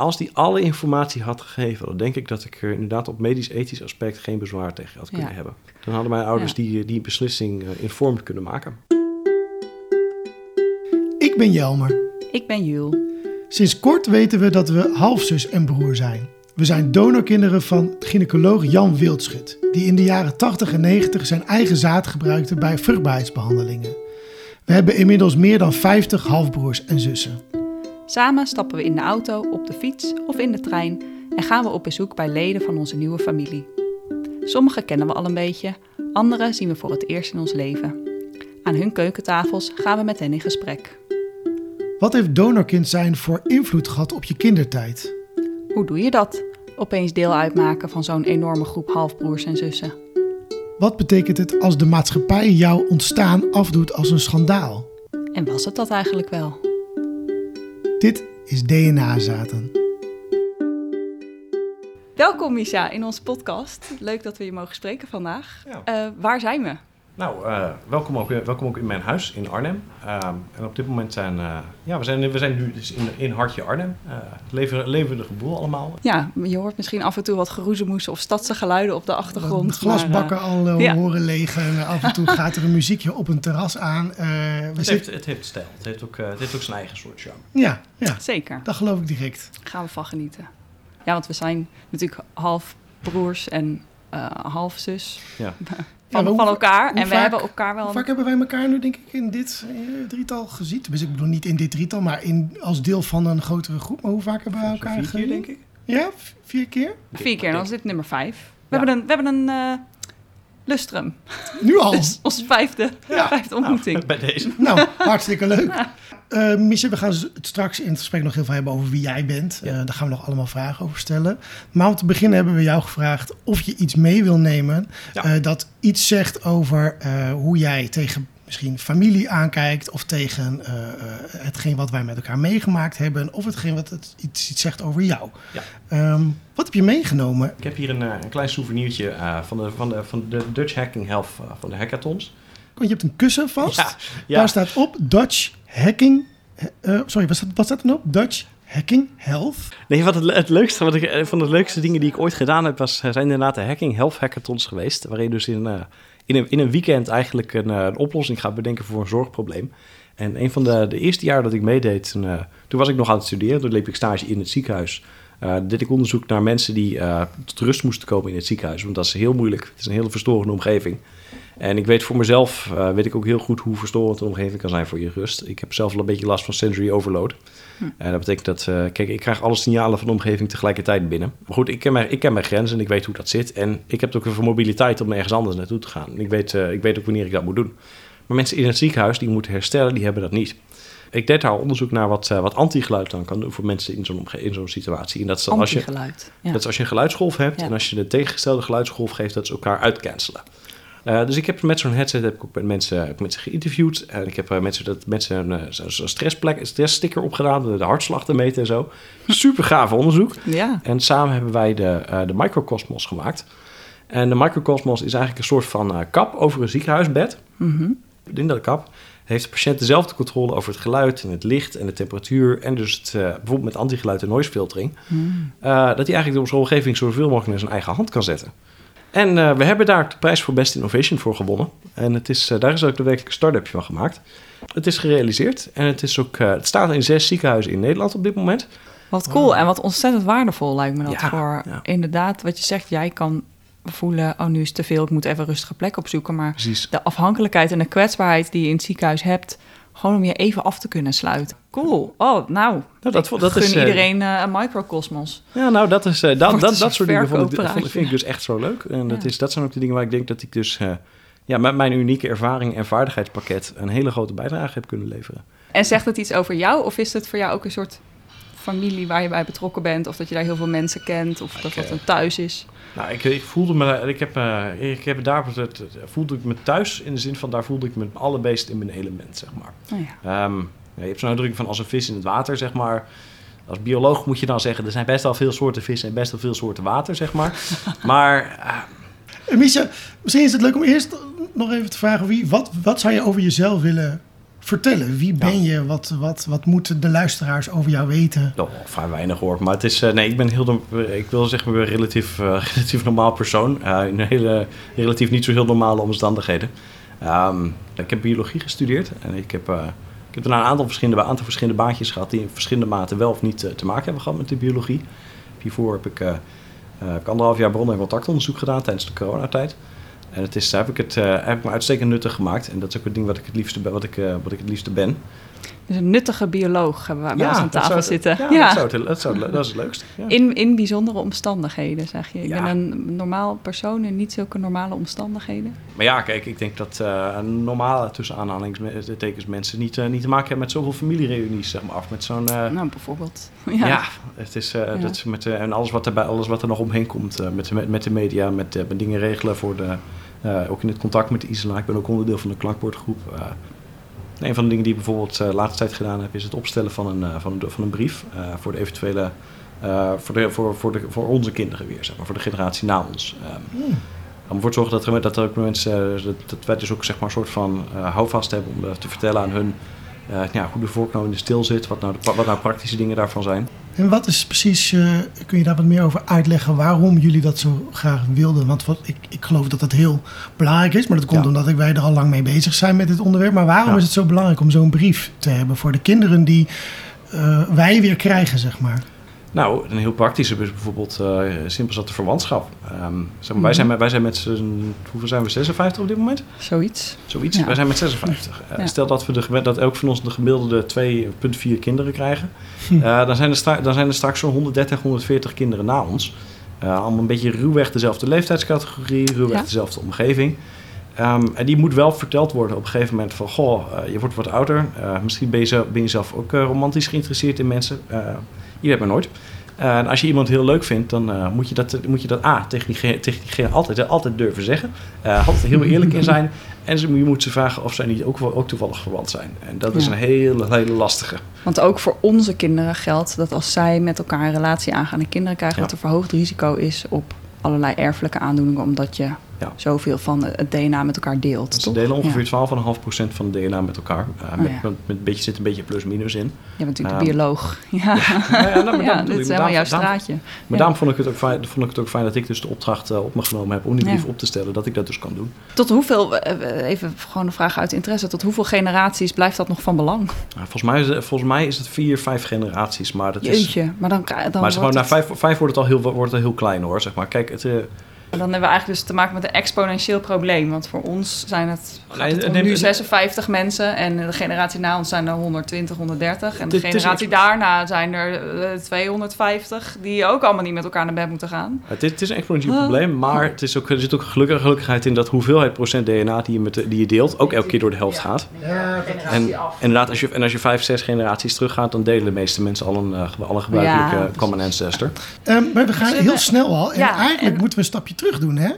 Als die alle informatie had gegeven, dan denk ik dat ik er inderdaad op medisch-ethisch aspect geen bezwaar tegen had kunnen Ja. hebben. Dan hadden mijn ouders Ja. die, die beslissing eh, informed kunnen maken. Ik ben Jelmer. Ik ben Jul. Sinds kort weten we dat we halfzus en broer zijn. We zijn donorkinderen van gynaecoloog Jan Wildschut, die in de jaren 80 en 90 zijn eigen zaad gebruikte bij vruchtbaarheidsbehandelingen. We hebben inmiddels meer dan 50 halfbroers en zussen. Samen stappen we in de auto, op de fiets of in de trein en gaan we op bezoek bij leden van onze nieuwe familie. Sommige kennen we al een beetje, andere zien we voor het eerst in ons leven. Aan hun keukentafels gaan we met hen in gesprek. Wat heeft donorkind zijn voor invloed gehad op je kindertijd? Hoe doe je dat? Opeens deel uitmaken van zo'n enorme groep halfbroers en zussen. Wat betekent het als de maatschappij jouw ontstaan afdoet als een schandaal? En was het dat eigenlijk wel? Dit is DNA-zaten. Welkom Misha in onze podcast. Leuk dat we je mogen spreken vandaag. Ja. Eh, waar zijn we? Nou, eh, welkom, ook, welkom ook in mijn huis in Arnhem. Ehm, en op dit moment zijn, eh, ja, we zijn, we zijn nu dus in, in Hartje Arnhem. Eh leven, levendige boel allemaal. Ja, je hoort misschien af en toe wat geroezemoes of stadse geluiden op de achtergrond. De glasbakken maar, al eh, ja. horen leeg en af en toe gaat er een muziekje op een terras aan. Eh, we Het heeft, het heeft stijl. Het heeft, ook, eh, het heeft ook zijn eigen soort charme. Ja, ja, eh, zeker, dat geloof ik direct. gaan we van genieten. Ja, want we zijn natuurlijk half broers en eh, half zus Ja. van, hoe- van elkaar. hoe En we vaak- hebben elkaar wel... Hoe vaak hebben wij elkaar nu, denk ik, in dit eh, drietal gezien? Dus ik bedoel niet in dit drietal, maar in, als deel van een grotere groep. Maar hoe vaak hebben wij elkaar Vier gezien? keer, denk ik. Ja, vier keer? Vier keer, dan is dit nummer vijf. We Ja. hebben een, we hebben een eh, lustrum. Nu al? Is onze vijfde, Ja. vijfde ontmoeting. Bij deze. Nou, hartstikke leuk. Eh Michel, we gaan het straks in het gesprek nog heel veel hebben over wie jij bent. Ja. Eh, daar gaan we nog allemaal vragen over stellen. Maar om te beginnen hebben we jou gevraagd of je iets mee wil nemen. Ja. eh, dat iets zegt over eh, hoe jij tegen misschien familie aankijkt. Of tegen eh, eh, hetgeen wat wij met elkaar meegemaakt hebben. Of hetgeen wat het iets, iets zegt over jou. Ja. Ehm, wat heb je meegenomen? Ik heb hier een, eh, een klein souvenirtje eh, van, de, van, de, van de Dutch Hacking Health van de hackathons. Want je hebt een kussen vast. Ja, ja. Daar staat op Dutch Hacking. eh, sorry, wat staat, wat staat er nou op? Dutch Hacking Health. Nee, wat het, het leukste, wat ik, van de leukste dingen die ik ooit gedaan heb, was, zijn inderdaad de Hacking Health Hackathons geweest. Waarin je dus in, eh, in, een, in een weekend eigenlijk een, eh, een oplossing gaat bedenken voor een zorgprobleem. En een van de, de eerste jaren dat ik meedeed, toen, eh, was ik nog aan het studeren. Toen liep ik stage in het ziekenhuis. Eh deed ik onderzoek naar mensen die tot rust moesten komen in het ziekenhuis. Want dat is heel moeilijk. Het is een hele verstorende omgeving. En ik weet voor mezelf, weet ik ook heel goed hoe verstorend een omgeving kan zijn voor je rust. Ik heb zelf wel een beetje last van sensory overload. En dat betekent dat, eh, kijk, ik krijg alle signalen van de omgeving tegelijkertijd binnen. Maar goed, ik ken, mijn, ik ken mijn grenzen en ik weet hoe dat zit. En ik heb ook een mobiliteit om ergens anders naartoe te gaan. Ik weet, eh, ik weet ook wanneer ik dat moet doen. Maar mensen in het ziekenhuis die moeten herstellen, die hebben dat niet. Ik deed daar onderzoek naar wat, eh, wat antigeluid dan kan doen voor mensen in zo'n, omge- in zo'n situatie. En dat is dan als je. Ja. dat is als je een geluidsgolf hebt Ja. en als je de tegengestelde geluidsgolf geeft, dat ze elkaar uitcancelen. Eh, dus ik heb met zo'n headset heb ik ook met mensen, heb ik mensen geïnterviewd. En ik heb eh, mensen, dat, mensen een, eh, stressplek, een stresssticker opgedaan, de hartslag te meten en zo. Super gaaf onderzoek. ja. En samen hebben wij de, de Microcosmos gemaakt. En de Microcosmos is eigenlijk een soort van kap over een ziekenhuisbed. Mhm. In dat kap heeft de patiënt dezelfde controle over het geluid en het licht en de temperatuur. En dus het, bijvoorbeeld met antigeluid en noise filtering. Hmm. eh, dat hij eigenlijk zijn omgeving zoveel mogelijk in zijn eigen hand kan zetten. En eh, we hebben daar de prijs voor Best Innovation voor gewonnen. En het is, eh, daar is ook de werkelijke start-upje van gemaakt. Het is gerealiseerd en het, is ook, eh, het staat in zes ziekenhuizen in Nederland op dit moment. Wat cool en wat ontzettend waardevol lijkt me dat Ja, voor ja. inderdaad wat je zegt. Jij kan voelen, oh nu is het te veel, ik moet even een rustige plek opzoeken. Maar Precies. de afhankelijkheid en de kwetsbaarheid die je in het ziekenhuis hebt, gewoon om je even af te kunnen sluiten. Cool. Oh, nou, Nou, dat, ik dat gun is, eh, iedereen eh, een microcosmos. Ja, nou, dat, is, eh, dat, dat, een dat soort dingen vond ik, vond, vind ik dus echt zo leuk. En dat, is, dat zijn ook de dingen waar ik denk dat ik dus ja, met mijn unieke ervaring en vaardigheidspakket een hele grote bijdrage heb kunnen leveren. En zegt het iets over jou of is het voor jou ook een soort familie waar je bij betrokken bent? Of dat je daar heel veel mensen kent of dat dat een thuis is? Nou, ik, ik voelde me, ik heb, eh, ik heb daar het- voelde ik me thuis in de zin van daar voelde ik me het allerbest in mijn element, zeg maar. Oh ja. Ehm, ja, je hebt zo'n uitdrukking van als een vis in het water, zeg maar. Als bioloog moet je dan zeggen, er zijn best wel veel soorten vissen en best wel veel soorten water, zeg maar. maar eh, Eh, Misha, misschien is het leuk om eerst nog even te vragen wie, wat, wat zou je over jezelf willen vertellen? Wie ben je? Wat, wat, wat moeten de luisteraars over jou weten? Oh, vrij weinig hoor. Maar het is, uh, nee, ik ben heel, no- ik wil zeggen, een relatief, uh, relatief normaal persoon. Uh, in hele, relatief niet zo heel normale omstandigheden. Um, ik heb biologie gestudeerd en ik heb, ik heb daarna een aantal verschillende, aantal verschillende baantjes gehad die in verschillende maten wel of niet te maken hebben gehad met de biologie. Hiervoor heb ik, heb ik anderhalf jaar bronnen- en contactonderzoek gedaan tijdens de coronatijd. En het is, daar heb ik het uh, heb ik me uitstekend nuttig gemaakt. En dat is ook het ding wat ik het liefste ben. Wat ik, uh, wat ik het liefste ben. Dus een nuttige bioloog hebben we bij ja, ons aan tafel zou, zitten. Ja, ja. Dat, zou, dat, zou, dat is het leukste. Ja. In, in bijzondere omstandigheden, zeg je. Ik ben een normaal persoon in niet zulke normale omstandigheden. Maar ja, kijk, ik denk dat uh, normale, tussen aanhalingstekens, mensen niet, uh, niet te maken hebben met zoveel familiereunies, zeg maar. Of met zo'n... Uh, nou, bijvoorbeeld. Ja, ja het is. Dat met, en alles wat, erbij, alles wat er nog omheen komt. met, met, met de media, met, met dingen regelen voor de... Uh, ook in het contact met Isla. Ik ben ook onderdeel van de klankbordgroep. Uh, een van de dingen die ik bijvoorbeeld uh, de laatste tijd gedaan heb, is het opstellen van een, van, van een brief voor de eventuele. voor, de, voor, voor, de, voor onze kinderen weer, zeg maar, voor de generatie na ons. Um, mm. Om ervoor te zorgen dat er, dat er ook mensen. dat, dat wij dus ook zeg maar, een soort van houvast hebben om te vertellen aan hun. ja, hoe de vork nou in de stil zit, wat nou, de, wat nou praktische dingen daarvan zijn. En wat is precies, uh, kun je daar wat meer over uitleggen waarom jullie dat zo graag wilden? Want wat, ik, ik geloof dat dat heel belangrijk is, maar dat komt ja. omdat wij er al lang mee bezig zijn met dit onderwerp. Maar waarom ja. is het zo belangrijk om zo'n brief te hebben voor de kinderen die uh, wij weer krijgen, zeg maar? Nou, een heel praktische is bijvoorbeeld uh, simpel zat de verwantschap. Um, zeg maar, wij, zijn, wij zijn met hoeveel zijn we? 56 op dit moment? Zoiets. Zoiets. Ja. Wij zijn met 56. Uh, ja. Stel dat we de, dat elk van ons de gemiddelde 2,4 kinderen krijgen, hm. uh, dan, zijn er stra- dan zijn er straks zo'n 130, 140 kinderen na ons. Allemaal een beetje ruwweg dezelfde leeftijdscategorie, ruwweg ja. dezelfde omgeving. Um, en die moet wel verteld worden op een gegeven moment van... goh, je wordt wat ouder. Misschien ben je, zelf, ben je zelf ook romantisch geïnteresseerd in mensen. Je weet maar nooit. en als je iemand heel leuk vindt, dan moet, je dat, moet je dat A, tegen diegene, tegen diegene altijd, altijd durven zeggen. altijd heel eerlijk in zijn. En je moet ze vragen of zij niet ook, ook toevallig verwant zijn. En dat is een hele, hele lastige. Want ook voor onze kinderen geldt dat als zij met elkaar een relatie aangaan... en kinderen krijgen, ja. dat er verhoogd risico is op allerlei erfelijke aandoeningen... omdat je ja. zoveel van het DNA met elkaar deelt. Ze delen ongeveer ja. 12,5% van het DNA met elkaar. Uh, oh, met, ja. met, met, een beetje, zit een beetje plus-minus in. Je bent natuurlijk um, de bioloog. Ja, ja, nou, ja dit is helemaal jouw straatje. Maar daarom vond ik, het ook fijn, vond ik het ook fijn dat ik dus de opdracht uh, op me genomen heb... om die brief op te stellen, dat ik dat dus kan doen. Tot hoeveel, even gewoon een vraag uit interesse... tot hoeveel generaties blijft dat nog van belang? volgens, mij, volgens mij is het vier, vijf generaties. Maar dat Jeetje, is, maar dan, dan maar gewoon, na vijf, vijf wordt het al heel, wordt het heel klein hoor, zeg maar. Kijk, het... Dan hebben we eigenlijk dus te maken met een exponentieel probleem. Want voor ons zijn het, het nu neem, 56 mensen. En de generatie na ons zijn er 120, 130. En de generatie daarna zijn er uh, 250. Die ook allemaal niet met elkaar naar bed moeten gaan. Het is, het is een exponentieel uh. probleem. Maar het is ook, er zit ook gelukkig, gelukkigheid in dat hoeveelheid procent DNA die je, met de, die je deelt... ook elke keer door de helft ja. gaat. Ja, en inderdaad, als je, en als je vijf, zes generaties teruggaat... dan delen de meeste mensen al een, uh, al een gebruikelijke ja, common ancestor. Um, maar we gaan heel snel al. En eigenlijk en, moeten we een stapje terug doen, hè?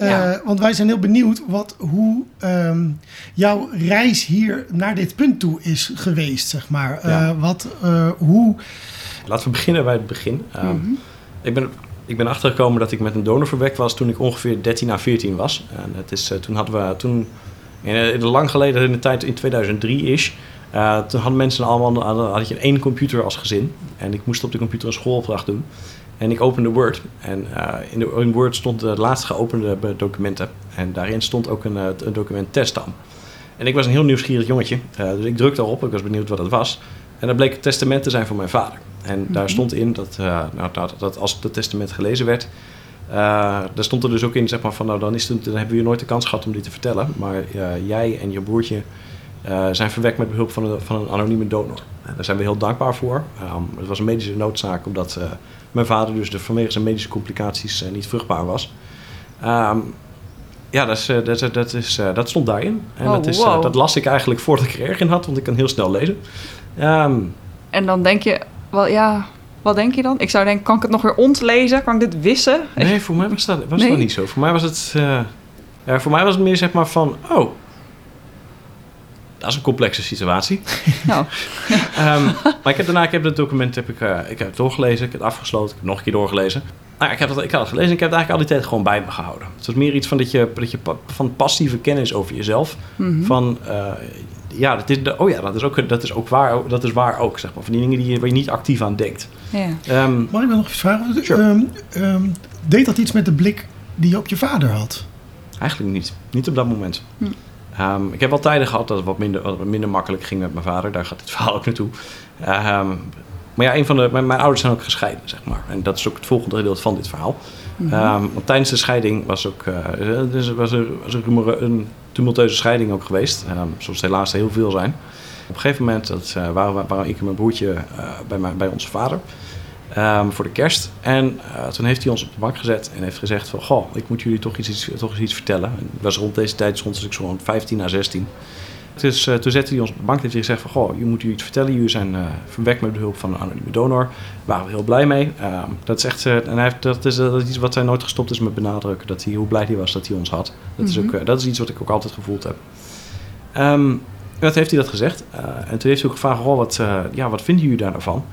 Uh, ja. Want wij zijn heel benieuwd wat, hoe um, jouw reis hier naar dit punt toe is geweest, zeg maar. Uh, ja. wat, uh, hoe... Laten we beginnen bij het begin. Um, mm-hmm. ik, ben, ik ben achtergekomen dat ik met een donor verwekt was toen ik ongeveer 13 à 14 was. En het is, toen hadden we, toen, in, in lang geleden, in de tijd in 2003 is, toen hadden mensen allemaal, hadden, had je één computer als gezin. En ik moest op de computer een schoolopdracht doen. En ik opende Word. En uh, in, de, in Word stond de laatst geopende documenten. En daarin stond ook een, een document testam. En ik was een heel nieuwsgierig jongetje. Uh, dus ik drukte erop. Ik was benieuwd wat het was. En dat bleek het testament te zijn van mijn vader. En daar stond in dat, uh, nou, dat, dat als het testament gelezen werd... daar stond er dus ook in zeg maar, van... nou, dan, is het, dan hebben we nooit de kans gehad om die te vertellen. Maar jij en je broertje... zijn verwekt met behulp van een, van een anonieme donor. En daar zijn we heel dankbaar voor. Um, het was een medische noodzaak omdat mijn vader dus de, vanwege zijn medische complicaties uh, niet vruchtbaar was. Um, ja, dat, is, dat, dat, is, uh, dat stond daarin. En oh, dat, is, wow. dat las ik eigenlijk voordat ik er erg in had, want ik kan heel snel lezen. Um, en dan denk je, wel, ja, wat denk je dan? Ik zou denken, kan ik het nog weer ontlezen? Kan ik dit wissen? Nee, voor mij was dat, was nee? dat niet zo. Voor mij was het, ja, voor mij was het meer zeg maar van, oh, dat is een complexe situatie. Nou. um, maar ik heb daarna ik heb het document heb ik, uh, ik heb het doorgelezen, ik heb het afgesloten, ik heb het nog een keer doorgelezen. Nou ja, ik, heb dat, ik had het gelezen en ik heb het eigenlijk al die tijd gewoon bij me gehouden. Het was meer iets van dat je, dat je van passieve kennis over jezelf. Mhm. Van, eh, ja, dat is de, oh ja, dat is, ook, dat, is ook waar, dat is waar ook, zeg maar. Van die dingen die je, waar je niet actief aan denkt. Ja. Ehm, Mag ik dan nog iets vragen? Sure. Ehm, ehm, deed dat iets met de blik die je op je vader had? Eigenlijk niet. Niet op dat moment. Hm. Ehm, ik heb wel tijden gehad dat het wat minder, wat minder makkelijk ging met mijn vader. Daar gaat dit verhaal ook naartoe. Ehm, maar ja, een van de, mijn, mijn ouders zijn ook gescheiden, zeg maar. En dat is ook het volgende gedeelte van dit verhaal. Mhm. Ehm, want tijdens de scheiding was ook uh, dus was er, was er een tumultueuze scheiding ook geweest. Zoals het helaas heel veel zijn. Op een gegeven moment dat, eh, waren ik en mijn broertje eh, bij, mijn, bij onze vader ehm, voor de kerst. En eh, toen heeft hij ons op de bank gezet en heeft gezegd van... Goh, ik moet jullie toch, iets, iets- toch eens iets vertellen. En het was rond deze tijd, rond ik zo'n 15 à 16. Dus eh, toen zette hij ons op de bank en heeft hij gezegd van... Goh, je moet jullie iets vertellen. Jullie zijn eh, verwekt met behulp van een anonieme donor. Daar waren we heel blij mee. Ehm, dat is echt... en hij heeft, dat, is, dat is iets wat hij nooit gestopt is met benadrukken. Dat hij, hoe blij hij was dat hij ons had. Dat, is Mhm. ook, dat is iets wat ik ook altijd gevoeld heb. Ehm, wat heeft hij dat gezegd? En toen heeft hij ook gevraagd... Goh, wat, ja, wat vinden jullie daar nou van?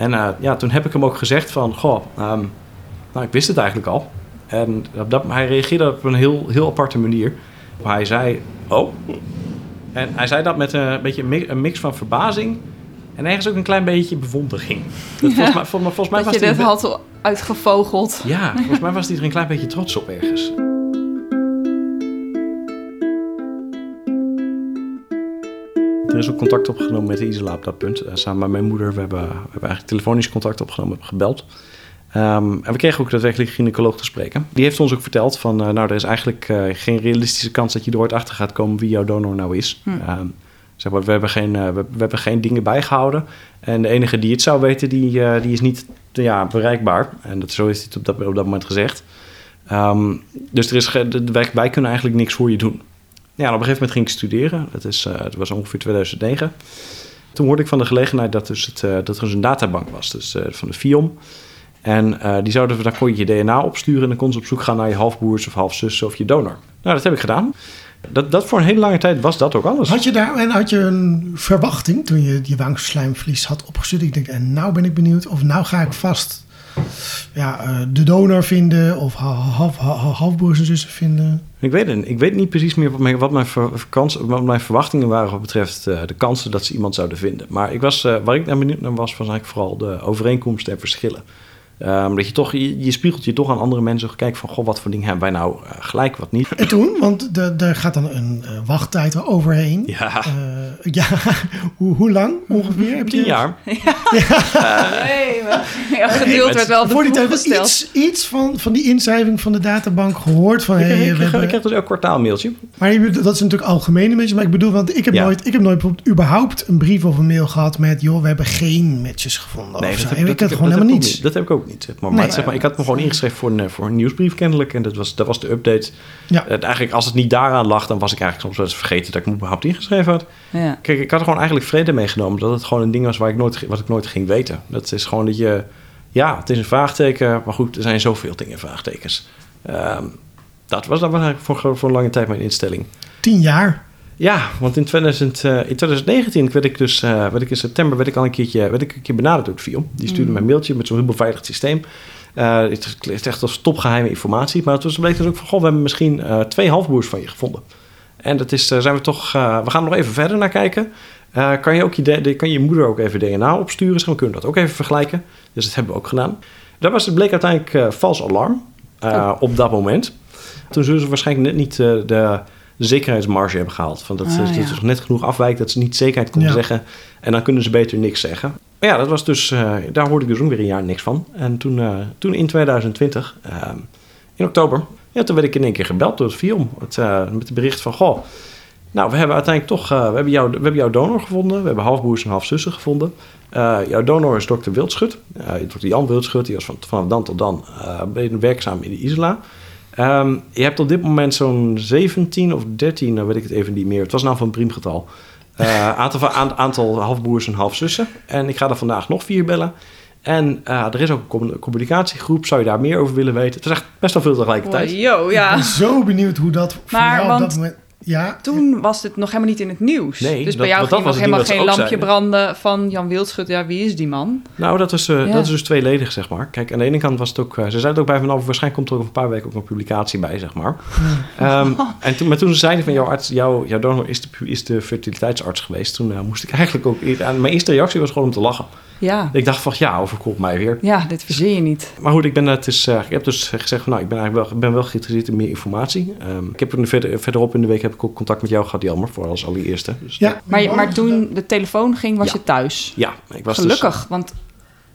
En eh, ja, toen heb ik hem ook gezegd van... Goh, ehm, nou, ik wist het eigenlijk al. En op dat, hij reageerde op een heel, heel aparte manier. Hij zei... Oh... En hij zei dat met een beetje een mi- een mix van verbazing en ergens ook een klein beetje bewondering. Dat volgens mij, volgens, mij Dat was je dit had uitgevogeld. Ja, volgens mij was hij er een klein beetje trots op ergens. Is ook contact opgenomen met Isela op dat punt. eh, samen met mijn moeder. We hebben, we hebben eigenlijk telefonisch contact opgenomen, hebben gebeld. Ehm, en we kregen ook daadwerkelijk een gynaecoloog te spreken. Die heeft ons ook verteld van... eh, nou, er is eigenlijk eh, geen realistische kans dat je er ooit achter gaat komen... wie jouw donor nou is. Hm. Ehm, zeg maar, we, hebben geen, we, we hebben geen dingen bijgehouden. En de enige die het zou weten, die, die is niet ja, bereikbaar. En dat, zo is het op dat, op dat moment gezegd. Ehm, dus er is de- wij kunnen eigenlijk niks voor je doen. Ja, op een gegeven moment ging ik studeren. Dat, is, eh, het was ongeveer 2009. Toen hoorde ik van de gelegenheid dat, dus het, eh, dat er dus een databank was, dus eh, van de FIOM. En die zouden, dan kon je je DNA opsturen en dan kon ze op zoek gaan naar je halfbroers of halfzussen of je donor. Nou, dat heb ik gedaan. Dat, dat voor een hele lange tijd was dat ook alles. Had je daar en had je een verwachting toen je je wangslijmvlies had opgestuurd? Ik denk, en nou ben ik benieuwd of nou ga ik vast ja, de donor vinden of ha- half, ha- halfbroers en zussen vinden. Ik weet, ik weet niet precies meer wat mijn, wat mijn, wat mijn verwachtingen waren wat betreft eh, de kansen dat ze iemand zouden vinden. Maar ik was, eh, waar ik naar benieuwd naar was, was eigenlijk vooral de overeenkomsten en verschillen. Ehm, dat je toch, je, je spiegelt je toch aan andere mensen. Kijk van, goh, wat voor dingen hebben wij nou eh, gelijk, wat niet. En toen, want de- daar gaat dan een eh, wachttijd overheen. Ja, Eh, ja, hoe, hoe lang ongeveer? Heb je tien jaar. Nee, maar- ja, geduld met- werd wel Voor die tijd was iets, iets van, van die inschrijving van de databank gehoord. Van, Ik, hey, ik, we ik, ik, krijg dus elk kwartaal een mailtje. Maar je dat is natuurlijk algemene mensen. Maar ik bedoel, want ik heb, Ja. nooit, ik heb nooit überhaupt een brief of een mail gehad met... joh, we hebben geen matches gevonden of zo. heb- ik had heb- gewoon helemaal niets. niet. Dat heb ik ook niet. zeg Maar, Nee. maar, zeg maar, ik had me gewoon ingeschreven voor een, eh, voor een nieuwsbrief kennelijk. En dat was, dat was de update. Ja. Eh, eigenlijk, als het niet daaraan lag, dan was ik eigenlijk soms wel eens vergeten dat ik me überhaupt ingeschreven had. Ja. Kijk, ik had er gewoon eigenlijk vrede meegenomen dat het gewoon een ding was waar ik nooit, wat ik nooit ging weten. Dat is gewoon dat je, ja, het is een vraagteken, maar goed, er zijn zoveel dingen vraagtekens. Ehm, dat was dan eigenlijk voor, voor een lange tijd mijn instelling. Tien jaar. Ja, want in, 2000, eh, in 2019 werd ik dus, eh, werd ik in september werd ik al een keertje, werd ik een keer benaderd door het FIOM. Die stuurde Mm. mij een mailtje met zo'n heel beveiligd systeem. Eh, het is- echt als topgeheime informatie. Maar het was, bleek dus ook van, goh, we hebben misschien twee halfbroers van je gevonden. En dat is, zijn we toch, we gaan er nog even verder naar kijken. Kan, je ook je, kan je moeder ook even DNA opsturen? Zeg, we kunnen dat ook even vergelijken. Dus dat hebben we ook gedaan. Dat was, het bleek uiteindelijk vals alarm eh, op dat moment. Toen zullen ze waarschijnlijk net niet de, de zekerheidsmarge hebben gehaald. Van dat, Ah, ze- dat ja. het nog net genoeg afwijkt dat ze niet zekerheid konden Ja. zeggen. En dan kunnen ze beter niks zeggen. Maar ja, dat was dus, eh, daar hoorde ik dus ook weer een jaar niks van. En toen, eh, toen in 2020, eh, in oktober, ja, toen werd ik in één keer gebeld door het FIOM. Het, met het bericht van, goh, nou, we hebben uiteindelijk toch, we, hebben jou, we hebben jouw donor gevonden. We hebben halfbroers en halfzussen gevonden. Jouw donor is dokter Wildschut. Dokter Jan Wildschut, die was van, vanaf dan tot dan werkzaam in de Isla. Ehm, je hebt op dit moment zo'n 17 of 13, nou weet ik het even niet meer. Het was nou van een priemgetal. Eh, aantal, halfbroers en halfzussen. En ik ga er vandaag nog vier bellen. En eh, er is ook een commu- communicatiegroep. Zou je daar meer over willen weten? Het is echt best wel veel tegelijkertijd. Oh, yo, Ik ja. ben zo benieuwd hoe dat voor Maar, jou op want- dat moment... Ja, Toen was dit nog helemaal niet in het nieuws. Nee, dus dat- bij jou ging nog was het helemaal geen lampje zeiden. branden van Jan Wildschut. Ja, wie is die man? Nou, dat is, eh, Ja. dat is dus tweeledig, zeg maar. Kijk, aan de ene kant was het ook... eh, ze zeiden het ook bij van, nou, waarschijnlijk komt er over een paar weken ook een publicatie bij, zeg maar. Ehm, en toen, maar toen ze zeiden van, jouw arts, jouw, jouw donor is de, is de fertiliteitsarts geweest. Toen eh, moest ik eigenlijk ook... aan- Mijn eerste reactie was gewoon om te lachen. Ja, Ik dacht van, ja, overkomt mij weer. ja dit verzin je niet. Maar goed, ik, ben het dus, eh, ik heb dus gezegd van, nou, ik ben eigenlijk wel, ik ben wel geïnteresseerd in meer informatie. Ehm, ik heb er verder, verderop in de week heb ik ook contact met jou gehad, Jelmer, voor als allereerste. Dus ja. Maar, maar toen de telefoon ging, was Ja. je thuis. Ja, ik was dus- Gelukkig, want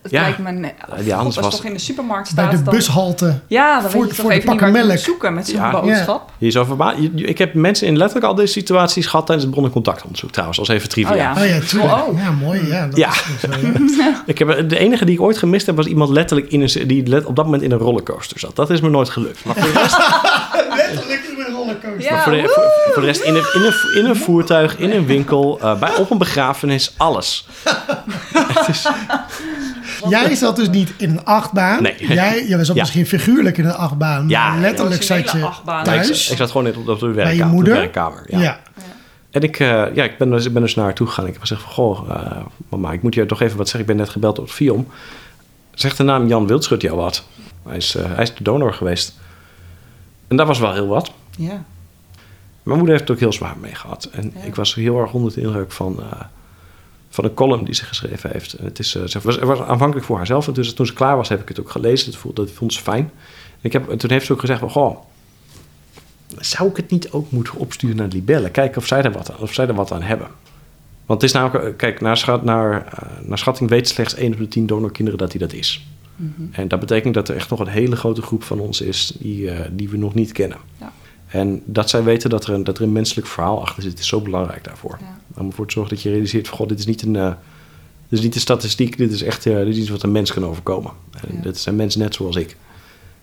het Ja. lijkt me... ne- Ja, God, anders als was- toch in de supermarkt Bij staat... de dan- bushalte. Ja, dan voor- weet je voor toch de even niet waar melk. zoeken met zo'n Ja. boodschap. Je zou verba- je- je- ik heb mensen in letterlijk al deze situaties gehad tijdens het bron- en contactonderzoek trouwens, als even trivia. Oh ja. Oh ja, tuurlijk. Oh. Ja, mooi. Ja, dat Ja. is ja. Ik heb, de enige die ik ooit gemist heb, was iemand letterlijk in een, die let, op dat moment in een rollercoaster zat. Dat is me nooit gelukt. Maar voor de rest, Letterlijk in een rollercoaster. Ja, voor de, woe! voor, voor de rest in, een, in, een, in een voertuig, in een winkel, eh, bij, op een begrafenis, alles. Het is, Jij zat dus niet in een achtbaan. Nee. Jij, jij zat Ja. misschien figuurlijk in een achtbaan. Ja, maar letterlijk zat je achtbaan. Nee, ik, thuis. ik zat gewoon in, op, op de, werkkamer, Bij je moeder? de werkkamer. ja. Ja. En ik, eh, ja, ik, ben dus, ik ben dus naar haar toe gegaan. Ik heb gezegd van, goh, eh, mama, ik moet je toch even wat zeggen. Ik ben net gebeld op het Vion. Zegt de naam Jan Wildschut jou wat? Hij is, eh, hij is de donor geweest. En dat was wel heel wat. Ja. Mijn moeder heeft het ook heel zwaar mee gehad. En Ja. ik was heel erg onder de indruk van, eh, van een column die ze geschreven heeft. En het, is, eh, ze was, het was aanvankelijk voor haarzelf. En dus, toen ze klaar was, heb ik het ook gelezen. Dat vond, dat vond ze fijn. En, ik heb, en toen heeft ze ook gezegd van, goh, zou ik het niet ook moeten opsturen naar Libelle? Kijken of zij er wat aan, of zij er wat aan hebben. Want het is namelijk, eh, kijk, naar, schat, naar, eh, naar schatting weet slechts 1 op de 10 donorkinderen dat hij dat is. Mhm. En dat betekent dat er echt nog een hele grote groep van ons is die, eh, die we nog niet kennen. Ja. En dat zij weten dat er, een, dat er een menselijk verhaal achter zit, is zo belangrijk daarvoor. Ja. Om ervoor te zorgen dat je realiseert van, god, dit is niet een, eh, dit is niet een statistiek, dit is echt eh, dit is iets wat een mens kan overkomen. En Ja. dit is een mens net zoals ik.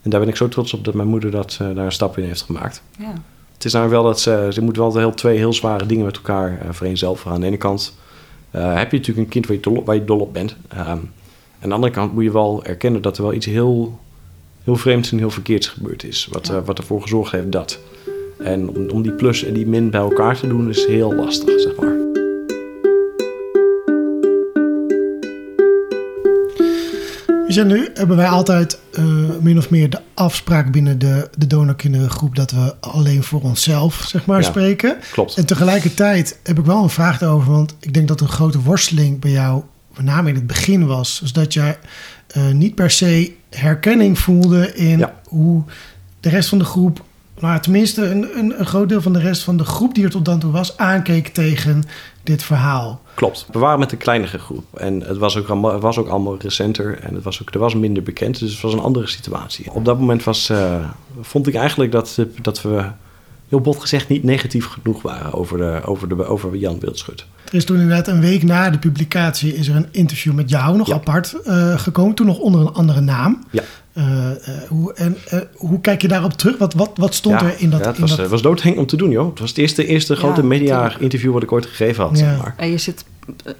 En daar ben ik zo trots op dat mijn moeder dat, eh, daar een stap in heeft gemaakt. Ja. Het is namelijk wel dat ze, ze moet wel heel, twee heel zware dingen met elkaar vereenzelvigen. Aan de ene kant heb je natuurlijk een kind waar je dol op, waar je dol op bent. Um, aan de andere kant moet je wel erkennen dat er wel iets heel, heel vreemds en heel verkeerds gebeurd is. Wat, Ja. wat ervoor gezorgd heeft dat. En om, om die plus en die min bij elkaar te doen is heel lastig, zeg maar. Weet je, nu hebben wij altijd uh, min of meer de afspraak binnen de, de donorkinderengroep dat we alleen voor onszelf, zeg maar, Ja, spreken. Klopt. En tegelijkertijd heb ik wel een vraag daarover, want ik denk dat een grote worsteling bij jou, met name in het begin was, dus dat jij uh, niet per se herkenning voelde in Ja. hoe de rest van de groep, nou tenminste een, een, een groot deel van de rest van de groep die er tot dan toe was, aankeek tegen dit verhaal. Klopt. We waren met een kleinere groep. En het was ook allemaal, was ook allemaal recenter. En het was ook, er was minder bekend. Dus het was een andere situatie. Op dat moment was, uh, vond ik eigenlijk dat, dat we, heel bot gezegd, niet negatief genoeg waren over, de, over, de, over Jan Wildschut. Er is toen inderdaad een week na de publicatie is er een interview met jou nog Ja. apart uh, gekomen. Toen nog onder een andere naam. Ja. Uh, hoe, en, hoe kijk je daarop terug? Wat, wat, wat stond ja, er in dat... Ja, het in was, dat... was doodheng om te doen, joh. Het was het eerste, eerste grote Ja, media-interview wat ik ooit gegeven had, Ja. zeg maar. En je zit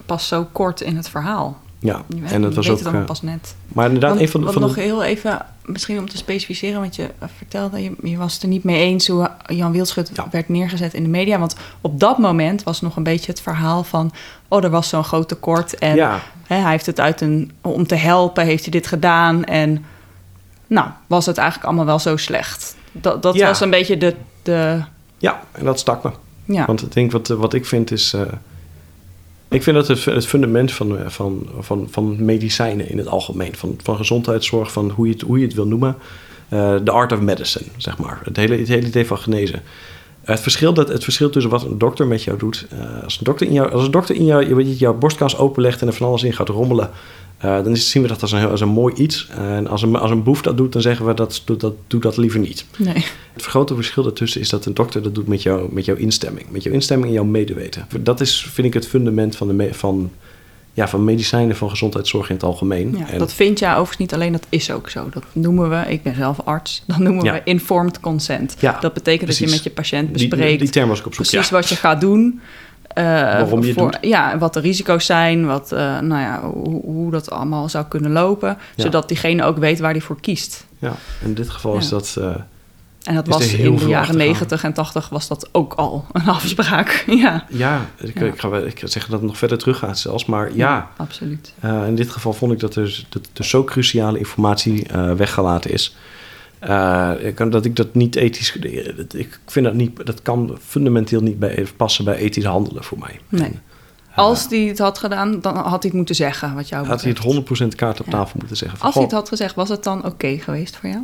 pas zo kort in het verhaal. Ja, Je, en het was weet ook... uh, pas net. maar inderdaad, Want, een van de... Van nog de heel even, misschien om te specificeren, want je vertelde, je, je was het er niet mee eens hoe Jan Wildschut Ja. werd neergezet in de media. Want op dat moment was nog een beetje het verhaal van, oh, er was zo'n groot tekort en ja, hè, hij heeft het uit een, om te helpen, heeft hij dit gedaan en nou, was het eigenlijk allemaal wel zo slecht. Dat, dat Ja. was een beetje de, de ja, en dat stak me. ja. Want ik denk wat, wat ik vind is. Uh, ik vind dat het, het fundament van, van, van, van medicijnen in het algemeen, van, van gezondheidszorg, van hoe je het, hoe je het wil noemen, de uh, art of medicine, zeg maar. Het hele, het hele idee van genezen. Het verschil, dat, het verschil tussen wat een dokter met jou doet. Uh, als een dokter in, jou, als een dokter in jou, je, jouw borstkast openlegt en er van alles in gaat rommelen. Uh, dan zien we dat als een, als een mooi iets. En als een, als een boef dat doet, dan zeggen we dat doe dat, doe dat liever niet. Nee. Het grote verschil daartussen is dat een dokter dat doet met, jou, met jouw instemming. Met jouw instemming en jouw medeweten. Dat is, vind ik, het fundament van, de van, ja, van medicijnen, van gezondheidszorg in het algemeen. Ja, en, dat vind je overigens niet alleen, dat is ook zo. Dat noemen we, ik ben zelf arts, dat noemen Ja. we informed consent. Ja, dat betekent dat je met je patiënt die, bespreekt die term was ik op zoek. precies wat je gaat doen. Waarom je het voor, doet. Ja, wat de risico's zijn, wat, uh, nou ja, hoe, hoe, dat allemaal zou kunnen lopen. Ja. Zodat diegene ook weet waar hij voor kiest. Ja, in dit geval Ja. is dat... Uh, En dat was in de jaren achtergaan. 90 en 80 was dat ook al een afspraak. ja, Ja, ik, Ja. ik ga wel- ik ga zeggen dat het nog verder teruggaat zelfs. Maar ja, absoluut. eh, in dit geval vond ik dat er, dat er zo cruciale informatie eh, weggelaten is. Eh, dat ik dat niet ethisch... Ik vind dat niet... Dat kan fundamenteel niet bij, passen bij ethisch handelen voor mij. Nee. En, Als hij het had gedaan, dan had hij het moeten zeggen, wat jou had hij het 100% kaart op Ja. tafel moeten zeggen. Van, Als hij het had gezegd, was het dan oké geweest voor jou?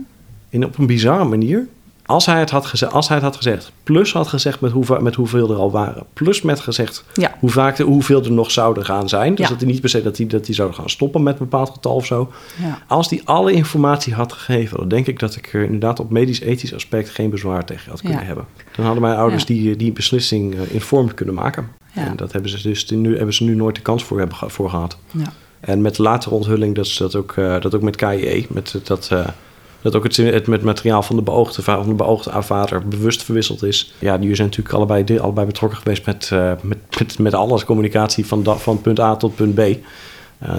in, op een bizarre manier. Als hij, het had gezegd, als hij het had gezegd, plus had gezegd met, hoeveel, met hoeveel er al waren, plus met gezegd Ja. hoe vaak er, hoeveel er nog zouden gaan zijn. Dus Ja. dat hij niet per se dat hij, dat hij zou gaan stoppen met een bepaald getal of zo. Ja. Als die alle informatie had gegeven, dan denk ik dat ik er inderdaad op medisch-ethisch aspect geen bezwaar tegen had kunnen hebben. Dan hadden mijn ouders die, die beslissing eh, informed kunnen maken. En dat hebben ze dus nu, hebben ze nu nooit de kans voor, hebben, voor gehad. En met de latere onthulling dat ze dat ook, eh, dat ook met KIE, met dat, eh, dat ook het, het met materiaal van de beoogde, va- van de beoogde vader bewust verwisseld is. Ja, die zijn natuurlijk allebei, allebei betrokken geweest met, eh, met, met, met alles, communicatie van, da- van punt A tot punt B. Eh,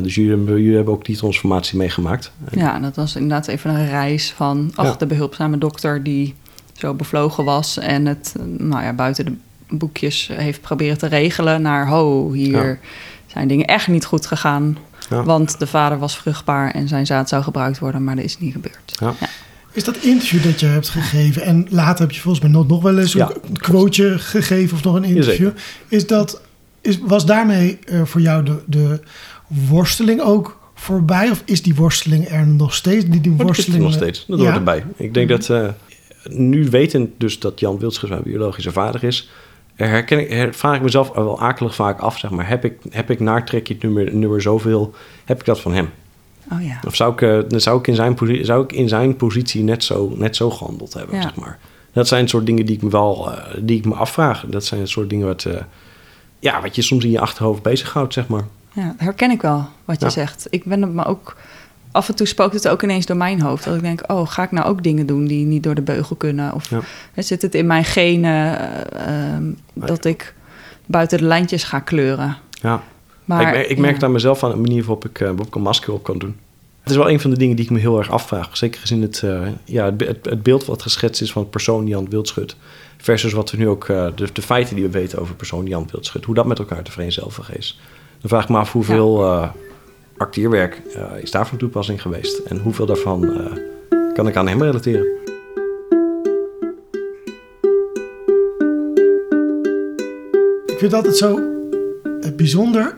dus jullie, hebben- jullie hebben ook die transformatie meegemaakt. Ja, dat was inderdaad even een reis van... ach, Ja. de behulpzame dokter die zo bevlogen was... en het nou ja, buiten de boekjes heeft proberen te regelen... naar, ho, hier Ja. zijn dingen echt niet goed gegaan... Ja. Want de vader was vruchtbaar en zijn zaad zou gebruikt worden, maar dat is niet gebeurd. Ja. Is dat interview dat je hebt gegeven, en later heb je volgens mij nog, nog wel eens Ja. een quoteje gegeven of nog een interview. Jazeker. Is dat, is, was daarmee eh, voor jou de, de worsteling ook voorbij? Of is die worsteling er nog steeds? Die, die dat is er worsteling, nog steeds. Dat ja? hoort erbij. Ik denk dat eh, nu wetend dus dat Jan Wildschut mijn biologische vader is, herken ik, her- vraag ik mezelf wel akelig vaak af, zeg maar, heb ik, heb ik naartrekje nummer, nummer zoveel, heb ik dat van hem? Oh ja. Of zou ik, eh, zou ik, in, zijn positie, zou ik in zijn positie net zo, net zo gehandeld hebben, Ja. zeg maar? Dat zijn het soort dingen die ik me wel, eh, die ik me afvraag. Dat zijn het soort dingen wat, eh, ja, wat je soms in je achterhoofd bezighoudt, zeg maar. Ja, herken ik wel, wat je Ja. zegt. Ik ben het maar ook... Af en toe spookt het ook ineens door mijn hoofd. Dat ik denk, oh, ga ik nou ook dingen doen die niet door de beugel kunnen? Of Ja. zit het in mijn genen eh, ehm, dat ik buiten de lijntjes ga kleuren? Ja. Maar, ik, ik merk ja. aan mezelf aan de manier waarop ik, eh, waarop ik een masker op kan doen. Het is wel een van de dingen die ik me heel erg afvraag. Zeker gezien het, eh, ja, het, het, het beeld wat geschetst is van het persoon Jan Wildschut. Versus wat we nu ook, eh, de, de feiten die we weten over persoon Jan Wildschut. Hoe dat met elkaar te vereenzelvigen is. Dan vraag ik me af hoeveel acteerwerk eh, is daar van toepassing geweest. En hoeveel daarvan eh, kan ik aan hem relateren. Ik vind het altijd zo eh, bijzonder.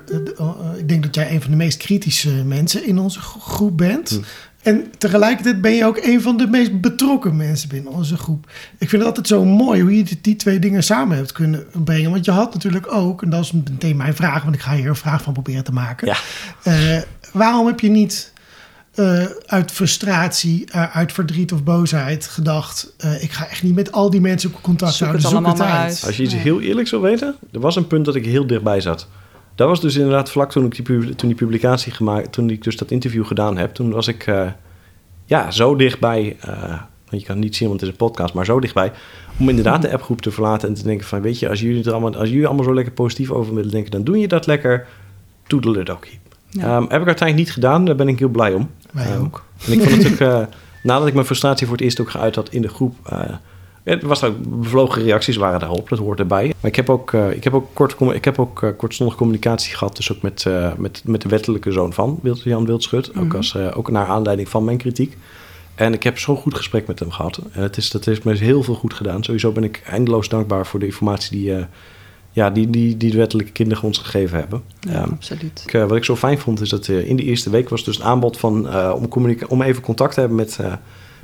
Ik denk dat jij een van de meest kritische mensen in onze gro- groep bent. Hm. En tegelijkertijd ben je ook een van de meest betrokken mensen binnen onze groep. Ik vind het altijd zo mooi hoe je die, twee dingen samen hebt kunnen brengen. Want je had natuurlijk ook, en dat is meteen mijn vraag, want ik ga hier een vraag van proberen te maken. Ja. Eh, waarom heb je niet eh, uit frustratie, eh, uit verdriet of boosheid gedacht: eh, ik ga echt niet met al die mensen contact Zoek houden? het allemaal maar uit. uit. Als je iets heel eerlijks wil weten, er was een punt dat ik heel dichtbij zat. Dat was dus inderdaad vlak toen ik die, toen die publicatie gemaakt, toen ik dus dat interview gedaan heb, toen was ik eh, ja, zo dichtbij, eh, want je kan het niet zien, want het is een podcast, maar zo dichtbij, om inderdaad de appgroep te verlaten en te denken van, weet je, als jullie er allemaal, als jullie allemaal zo lekker positief over willen denken, dan doe je dat lekker, toedeledokie. Ja. Ehm, heb ik uiteindelijk niet gedaan, daar ben ik heel blij om. Wij Ehm, ook. En ik vond het ook, eh, nadat ik mijn frustratie voor het eerst ook geuit had in de groep, het was ook bevlogen reacties waren daarop, dat hoort erbij. Maar ik heb ook, eh, ik heb ook, kort, ik heb ook eh, kortstondig communicatie gehad, dus ook met, eh, met, met de wettelijke zoon van Jan Wildschut, ook, Mhm. als, ook naar aanleiding van mijn kritiek. En ik heb zo'n goed gesprek met hem gehad. En het is, dat heeft me heel veel goed gedaan. Sowieso ben ik eindeloos dankbaar voor de informatie die, ja, die, die, die de wettelijke kinderen ons gegeven hebben. Ja, Ehm, absoluut. ik, wat ik zo fijn vond, is dat in de eerste week was dus het aanbod van, om, om even contact te hebben met,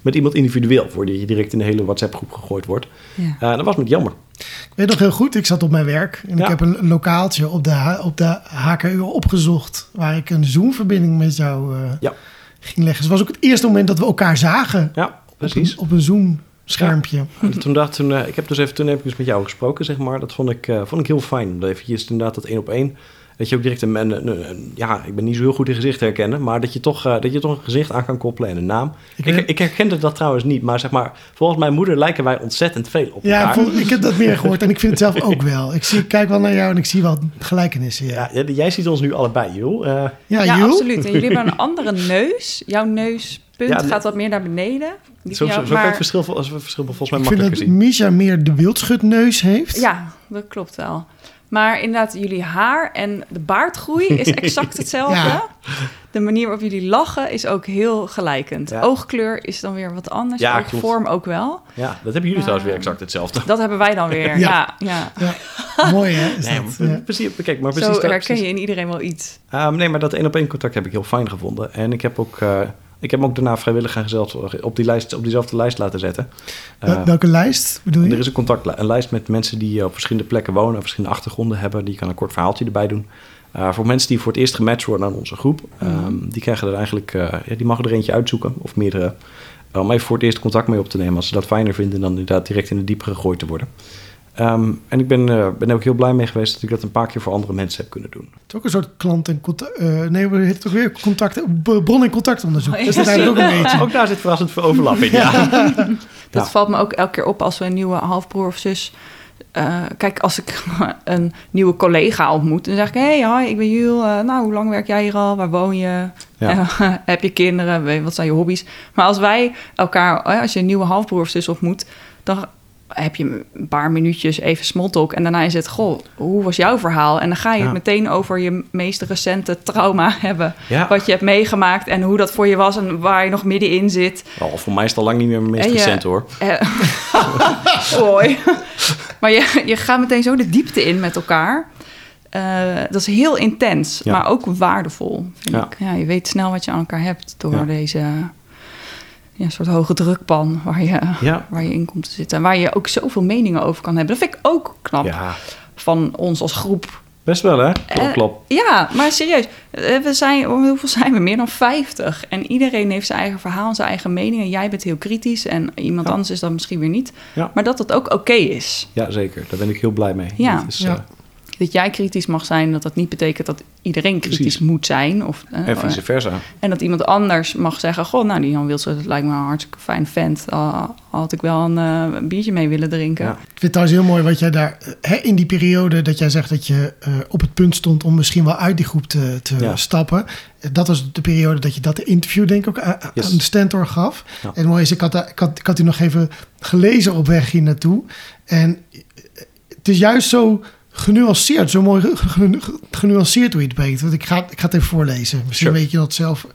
met iemand individueel, voordat je direct in de hele WhatsApp-groep gegooid wordt. Ja. Eh, dat was met jammer. Ik weet nog heel goed, ik zat op mijn werk en Ja. ik heb een lokaaltje op de, op de HKU opgezocht waar ik een Zoom-verbinding met jou eh, Ja. ging leggen. Dus het was ook het eerste moment dat we elkaar zagen Ja, op precies. een, op een Zoom-schermpje. En toen, dacht, toen, eh, ik heb dus even, toen heb ik dus met jou gesproken, zeg maar. Dat vond ik, eh, vond ik heel fijn. Omdat eventjes inderdaad dat één op één. Dat je ook direct een, een, een- een- ja, ik ben niet zo heel goed in gezicht herkennen, maar dat je toch, eh, dat je toch een gezicht aan kan koppelen en een naam. Ik Ik, weet- ik, herkende dat trouwens niet, maar zeg maar, volgens mijn moeder lijken wij ontzettend veel op Ja, elkaar. ik, vond- ik heb dat meer gehoord en ik vind het zelf ook wel. Ik, zie, ik kijk wel naar jou en ik zie wel gelijkenissen. Ja, Ja, jij ziet ons nu allebei, joh. Eh, ja, Ja, absoluut. En jullie hebben een andere neus. Jouw neus punt Ja, gaat wat meer naar beneden. Die Zo, van zo, zo kan het verschil, als we verschil volgens mij Ik vind makkelijker dat zien. Misha meer de wildschutneus heeft. Ja, dat klopt wel. Maar inderdaad, jullie haar en de baardgroei is exact hetzelfde. Ja. De manier waarop jullie lachen is ook heel gelijkend. Ja. Oogkleur is dan weer wat anders. Ja, ook vorm ook wel. Ja, dat hebben jullie trouwens weer exact hetzelfde. Dat hebben wij dan weer. Ja. Ja, ja. Mooi hè? Is Nee, dat, maar precies, kijk, maar precies Zo herken je in iedereen wel iets. Ehm, nee, maar dat één op één contact heb ik heel fijn gevonden. En ik heb ook, eh, ik heb hem ook daarna vrijwillig en gezellig op, die lijst, op diezelfde lijst laten zetten. Eh, Welke lijst bedoel je? er is een, contact, een lijst met mensen die eh, op verschillende plekken wonen, en verschillende achtergronden hebben. Die kan een kort verhaaltje erbij doen. Eh, voor mensen die voor het eerst gematcht worden aan onze groep, ehm, die krijgen er eigenlijk, ja, die mogen er eentje uitzoeken of meerdere. om even voor het eerst contact mee op te nemen. Als ze dat fijner vinden dan inderdaad direct in de diepere gegooid te worden. Ehm, en ik ben, eh, ben er ook heel blij mee geweest dat ik dat een paar keer voor andere mensen heb kunnen doen. Het is ook een soort klant en contact. eh, nee, we heet het ook weer contact, b- bron- en contactonderzoek. Oh, Dat is ja. dat eigenlijk ook een beetje. Ook daar zit verrassend veel overlap in, ja. Dat Ja. valt me ook elke keer op als we een nieuwe halfbroer of zus... eh, kijk, als ik een nieuwe collega ontmoet... dan zeg ik... hey, hi, ik ben Jules. Eh, nou, hoe lang werk jij hier al? Waar woon je? Ja. Eh, heb je kinderen? Weet- Wat zijn je hobby's? Maar als wij elkaar... eh, als je een nieuwe halfbroer of zus ontmoet... dan heb je een paar minuutjes even small talk... en daarna is het... goh, hoe was jouw verhaal? En dan ga je Ja. het meteen over je meest recente trauma hebben... Ja. wat je hebt meegemaakt en hoe dat voor je was... en waar je nog middenin zit... Oh, voor mij is het al lang niet meer mijn meest recent hoor. Eh, Mooi. maar je, je gaat meteen zo de diepte in met elkaar. Eh, dat is heel intens, Ja. maar ook waardevol. Vind Ja. ik. Ja, je weet snel wat je aan elkaar hebt door Ja. deze ja, soort hoge drukpan waar je, Ja. waar je in komt te zitten. En waar je ook zoveel meningen over kan hebben. Dat vind ik ook knap Ja, van ons als groep. best wel hè? Klop, Eh, klop. Ja, maar serieus. eh, We zijn, hoeveel zijn we? Meer dan 50. En iedereen heeft zijn eigen verhaal en zijn eigen mening. En jij bent heel kritisch en iemand Ja. anders is dat misschien weer niet. Ja. Maar dat het ook oké is. Ja, zeker. Daar ben ik heel blij mee. Ja. Dat is, Ja. Eh, Dat jij kritisch mag zijn, dat dat niet betekent dat iedereen kritisch Precies. moet zijn. Of, eh, en vice versa. en dat iemand anders mag zeggen: Goh, nou, die Jan Wilson, dat lijkt me een hartstikke fijn vent. Al had ik wel een eh, biertje mee willen drinken. Ja. Ik vind het trouwens heel mooi wat jij daar, eh, hè, in die periode dat jij zegt dat je eh, op het punt stond om misschien wel uit die groep te, te Ja. stappen. Eh, Dat was de periode dat je dat interview denk ik ook aan, Yes. de Stentor gaf. Ja. En het mooie is, ik had, ik, had, ik had die nog even gelezen op weg hier naartoe. En eh, het is juist zo genuanceerd, zo mooi ge- ge- genuanceerd hoe je het brengt. Want ik ga, ik ga het even voorlezen. Misschien Sure. weet je dat zelf.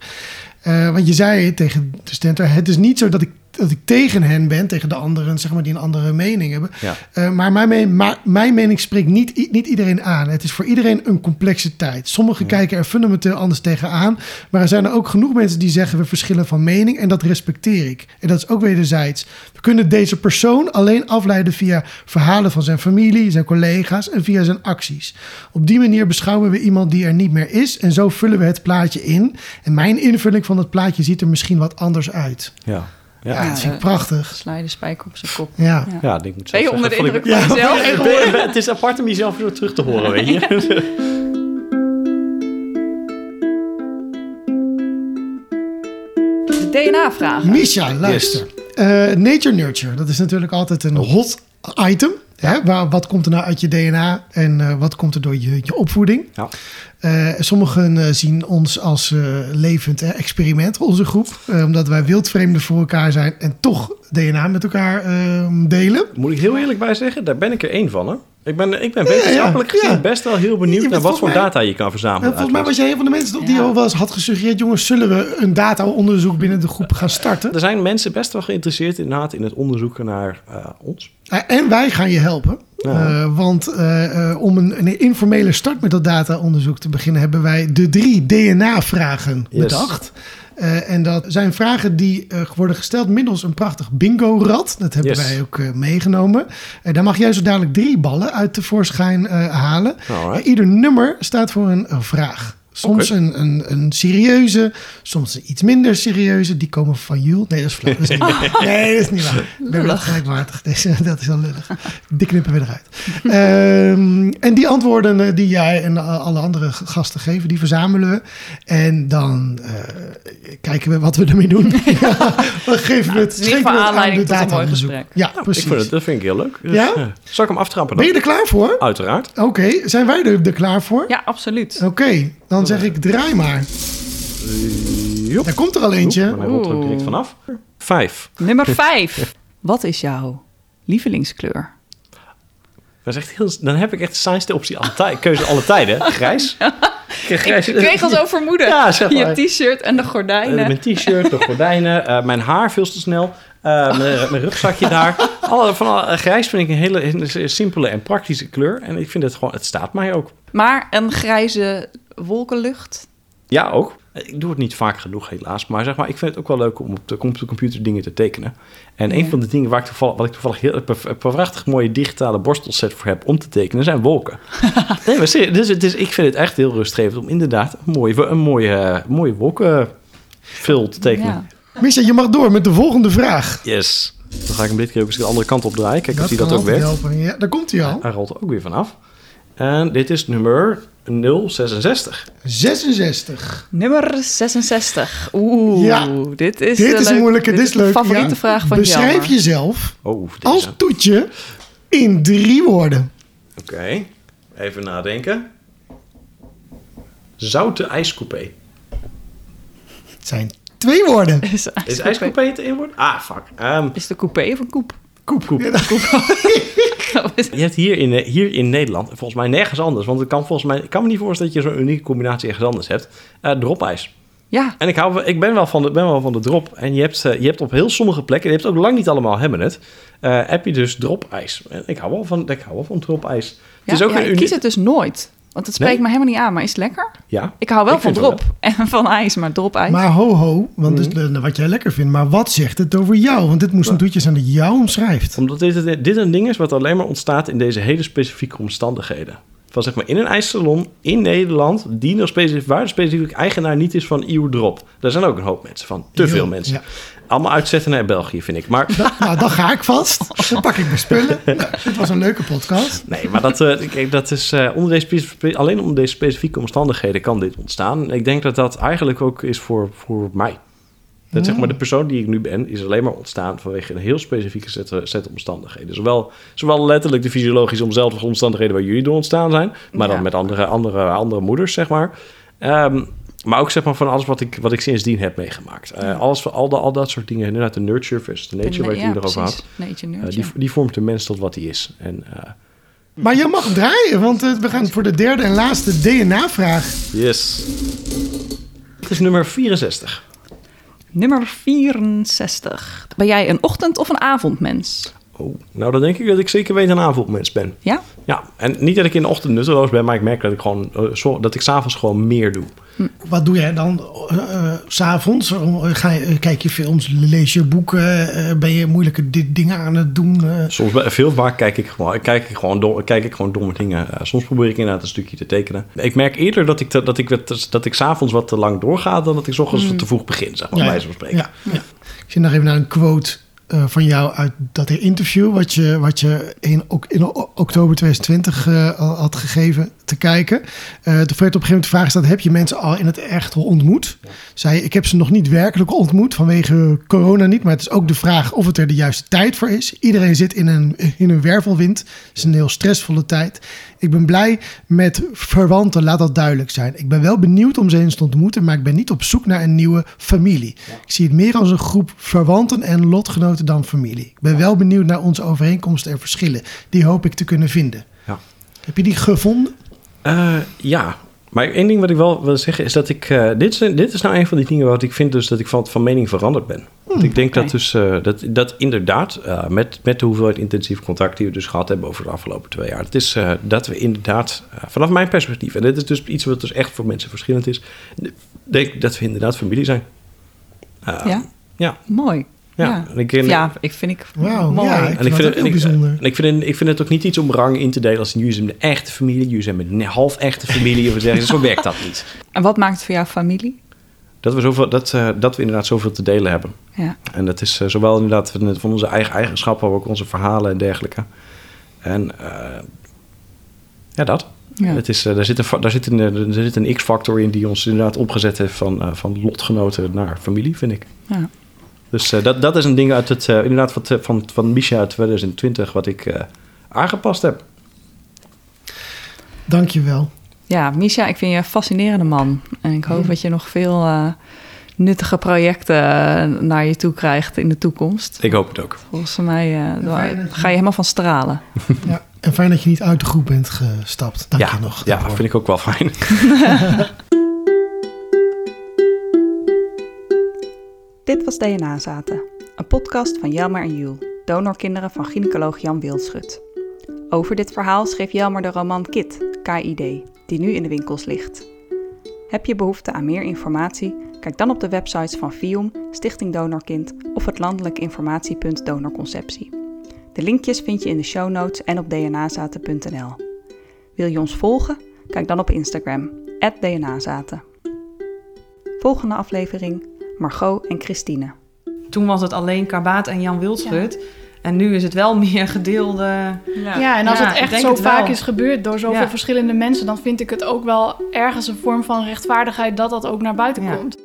Eh, want je zei tegen de Stentor, het is niet zo dat ik, dat ik tegen hen ben, tegen de anderen, zeg maar, die een andere mening hebben. Ja. Eh, maar, mijn, me- maar mijn mening spreekt niet, niet iedereen aan. Het is voor iedereen een complexe tijd. Sommigen kijken er fundamenteel anders tegenaan. Maar er zijn er ook genoeg mensen die zeggen we verschillen van mening. En dat respecteer ik. En dat is ook wederzijds. We kunnen deze persoon alleen afleiden via verhalen van zijn familie, zijn collega's en via zijn acties. Op die manier beschouwen we iemand die er niet meer is. En zo vullen we het plaatje in. En mijn invulling van het plaatje ziet er misschien wat anders uit. Ja. Ja, Ja. dat vind ik prachtig. Sla je de spijker op zijn kop. Ja. Ja. Ja, ik moet Ben je zelf onder de indruk vond van ik- jezelf? Ik ben- ik ben- Het is apart om jezelf weer terug te horen, weet je. De DNA-vragen. Misha, luister. Eh, nature Nurture, dat is natuurlijk altijd een hot item. Hè? Waar, wat komt er nou uit je DNA en eh, wat komt er door je, je opvoeding? Ja. Eh, sommigen eh, zien ons als eh, levend experiment, onze groep. Omdat wij wildvreemden voor elkaar zijn en toch DNA met elkaar eh, delen. Moet ik heel eerlijk bij zeggen, daar ben ik er één van. Hè? Ik ben, ik ben wetenschappelijk ja, ja. gezien best wel heel benieuwd naar wat voor mij- data je kan En verzamelen. volgens mij was jij een van de mensen die Ja. al wel eens had gesuggereerd... jongens, zullen we een data-onderzoek binnen de groep gaan starten? Er zijn mensen best wel geïnteresseerd inderdaad in het onderzoeken naar eh, ons. En wij gaan je helpen. Ja. Eh, want eh, eh, om een, een informele start met dat data-onderzoek te beginnen, hebben wij de drie DNA-vragen Yes. bedacht. Eh, en dat zijn vragen die eh, worden gesteld middels een prachtig bingo-rad. Dat hebben Yes. wij ook eh, meegenomen. Daar mag jij zo dadelijk drie ballen uit tevoorschijn halen. Ieder nummer staat voor een vraag. Soms een, een, een serieuze, soms een iets minder serieuze. Die komen van Jules. Nee, dat is flauw. Dat is niet waar. Nee, dat is niet waar. Ik ben wel gelijkwaardig. Deze, dat is wel lullig. Die knippen we eruit. Ehm, en die antwoorden eh, die jij en alle andere gasten geven, die verzamelen we. En dan eh, kijken we wat we ermee doen. Ja, dan geven we het, het we het aan aanleiding de tot een mooi data-onderzoek. gesprek. Ja, Nou, precies. ik vind het, dat vind ik heel leuk. Dus, Ja? eh, zal ik hem aftrappen Ben dan? je er klaar voor? Uiteraard. Oké, zijn wij er, er klaar voor? Ja, absoluut. Oké, dan zeg ik draai maar. Joep. Daar komt er al Maar eentje. hij rolt er ook direct Oeh. vanaf. Vijf. Nummer 5. Wat is jouw lievelingskleur? Dat is echt heel, dan heb ik echt de saaiste optie alle tij- keuze alle tijden. Grijs. Ik grijs. Ik kreeg al zo vermoeden. Ja, zeg maar. Je t-shirt en de Eh, gordijnen. mijn t-shirt, de gordijnen, eh, mijn haar veel te snel, eh, mijn, mijn rugzakje daar. Alle, van alle, grijs vind ik een hele, hele simpele en praktische kleur. En ik vind het gewoon, het staat mij ook. Maar een grijze wolkenlucht. Ja, ook. Ik doe het niet vaak genoeg, helaas. Maar zeg maar, ik vind het ook wel leuk om op de, computer dingen te tekenen. En een van de dingen waar ik toevallig, wat ik toevallig heel, een prachtig mooie digitale borstelset voor heb om te tekenen, zijn wolken. nee, maar serieus, dus, het is, ik vind het echt heel rustgevend om inderdaad een mooie, een mooie, eh, mooie wolkenvul te tekenen. Ja. Misha, je mag door met de volgende vraag. Yes. Dan ga ik hem dit keer ook eens de andere kant op draaien. Kijk of die dat ook werkt. helpen. Ja, daar komt hij al. Hij rolt er ook weer vanaf. En dit is nummer 066. 66. Nummer 66. Oeh, Ja. dit is, Dit is een moeilijke, Dit dit is leuk. de favoriete Ja. vraag van Beschrijf Jelmer. jezelf Oh, deze. als toetje in drie woorden. Oké. Even nadenken. Zoute ijskoepé. Het zijn twee woorden. Is, ijskoepé het inwoord? Ah, fuck. Ehm, Is de coupé of een koep? Koep, koep. Ja, Je hebt hier in, eh, hier in Nederland, volgens mij nergens anders, want het kan volgens mij, ik kan me niet voorstellen dat je zo'n unieke combinatie ergens anders hebt, uh, dropijs. Ja, En ik, hou, ik ben, wel van de, ben wel van de drop. En je hebt, eh, je hebt op heel sommige plekken, je hebt ook lang niet allemaal hebben het, eh, heb je dus dropijs. En ik hou wel van, ik hou wel van dropijs. ja, het is ook ja, een ik uniek... kies het dus nooit. Want het spreekt Nee? me helemaal niet aan, maar is het lekker? Ja, Ik hou wel Ik van drop en van ijs, maar dropijs. Maar ho ho, want dus, wat jij lekker vindt. Maar wat zegt het over jou? Want dit moest een toetje zijn dat jou omschrijft. omdat dit, dit een ding is wat alleen maar ontstaat in deze hele specifieke omstandigheden. Van zeg maar in een ijssalon in Nederland, die nog specifiek, waar de specifiek eigenaar niet is van uw drop. Daar zijn ook een hoop mensen van, te veel mensen. ja. Allemaal uitzetten naar België, vind ik. Maar Da- nou, dan ga ik vast. Dan pak ik mijn spullen. Dit was een leuke podcast. Nee, maar dat, eh, kijk, dat is eh, onder deze, alleen onder deze specifieke omstandigheden kan dit ontstaan. Ik denk dat dat eigenlijk ook is voor, voor mij. Dat zeg maar, de persoon die ik nu ben, is alleen maar ontstaan vanwege een heel specifieke set, eh, set omstandigheden. Zowel, zowel letterlijk de fysiologische omzelfde omstandigheden waar jullie door ontstaan zijn, maar Ja. dan met andere, andere, andere moeders, zeg maar. Ehm, maar ook zeg maar van alles wat ik, wat ik sindsdien heb meegemaakt. Eh, alles, al, dat, al dat soort dingen. Inderdaad, de nurture versus de nature, waar ik ja, het erover had. Nature Eh, die, die vormt de mens tot wat hij is. En eh, Maar je mag draaien, want we gaan voor de derde en laatste DNA-vraag. Yes. Het is nummer 64. Nummer 64. Ben jij een ochtend- of een avondmens? Oh, nou dan denk ik dat ik zeker weet een avondmens ben. Ja? Ja, en niet dat ik in de ochtend nutteloos ben, maar ik merk dat ik gewoon zo- dat ik s'avonds gewoon meer doe. Wat doe jij dan eh, eh, s'avonds? Eh, je, eh, kijk je films, lees je boeken? ben je moeilijke di- dingen aan het doen? Soms veel vaak kijk ik gewoon, kijk ik gewoon, dom, kijk ik gewoon domme dingen. Soms probeer ik inderdaad een stukje te tekenen. Ik merk eerder dat ik, te- dat ik, wat- dat ik s'avonds wat te lang doorga dan dat ik 's ochtends te vroeg begin, zeg maar, bij wijze van spreken. ja, ja. Ik zit nog even naar een quote eh, van jou uit dat interview... wat je, wat je in, in oktober 2020 eh, had gegeven te kijken. Eh toen werd op een gegeven moment de vraag gesteld... heb je mensen al in het echt ontmoet? Zei je, ik heb ze nog niet werkelijk ontmoet vanwege corona niet... maar het is ook de vraag of het er de juiste tijd voor is. Iedereen zit in een, in een wervelwind. Het is een heel stressvolle tijd. Ik ben blij met verwanten, laat dat duidelijk zijn. Ik ben wel benieuwd om ze eens te ontmoeten... maar ik ben niet op zoek naar een nieuwe familie. Ik zie het meer als een groep verwanten en lotgenoten dan familie. Ik ben wel benieuwd naar onze overeenkomsten en verschillen. Die hoop ik te kunnen vinden. Ja. Heb je die gevonden? Eh, ja, maar één ding wat ik wel wil zeggen is dat ik... eh, dit, is, dit is nou een van die dingen wat ik vind dus dat ik van, van mening veranderd ben. Want ik denk dat dus eh, dat, dat inderdaad eh, met, met de hoeveelheid intensief contact die we dus gehad hebben over de afgelopen twee jaar. Het is eh, dat we inderdaad, vanaf mijn perspectief, en dit is dus iets wat dus echt voor mensen verschillend is, denk ik dat we inderdaad familie zijn. Eh, Ja? Ja. Mooi. Ja, Ja, en ik- en- ja ik vind ik Wauw, mooi. ja, ik En vind ik vind, het, bijzonder. en ik, vind, ik vind het ook niet iets om rang in te delen als jullie zijn een echte familie, jullie zijn met een half echte familie. Of we zeggen, zo werkt dat niet. En wat maakt het voor jou familie? Dat we, zoveel, dat, eh, dat we inderdaad zoveel te delen hebben. Ja. En dat is eh, zowel inderdaad van, van onze eigen eigenschappen, maar ook onze verhalen en dergelijke. En eh, ja, dat. Ja. Het is, daar, zit een, daar, zit een, er zit een X-factor in die ons inderdaad opgezet heeft van, eh, van lotgenoten naar familie, vind ik. ja. Dus eh, dat, dat is een ding uit het, inderdaad wat, van, van Misha uit 2020 wat ik eh, aangepast heb. Dank je wel. Ja, Misha, ik vind je een fascinerende man. En ik hoop dat je nog veel, eh, nuttige projecten eh, naar je toe krijgt in de toekomst. Ik hoop het ook. Volgens mij eh, daar ga je helemaal van stralen. Ja. En fijn dat je niet uit de groep bent gestapt. Dank ja, je nog. ja, daarvoor. vind ik ook wel fijn. Dit was DNA Zaten, een podcast van Jelmer en Jules, donorkinderen van gynaecoloog Jan Wildschut. Over dit verhaal schreef Jelmer de roman Kit, KID, die nu in de winkels ligt. Heb je behoefte aan meer informatie? Kijk dan op de websites van FIOM, Stichting Donorkind of het landelijk informatiepunt Donorconceptie. De linkjes vind je in de show notes en op dnazaten.nl. Wil je ons volgen? Kijk dan op Instagram, dnazaten. Volgende aflevering, Margot en Christine. Toen was het alleen Karbaat en Jan Wildschut. En nu is het wel meer gedeelde... Ja, en als Ja, het echt zo het vaak is gebeurd door zoveel Ja. verschillende mensen, dan vind ik het ook wel ergens een vorm van rechtvaardigheid dat dat ook naar buiten Ja. komt.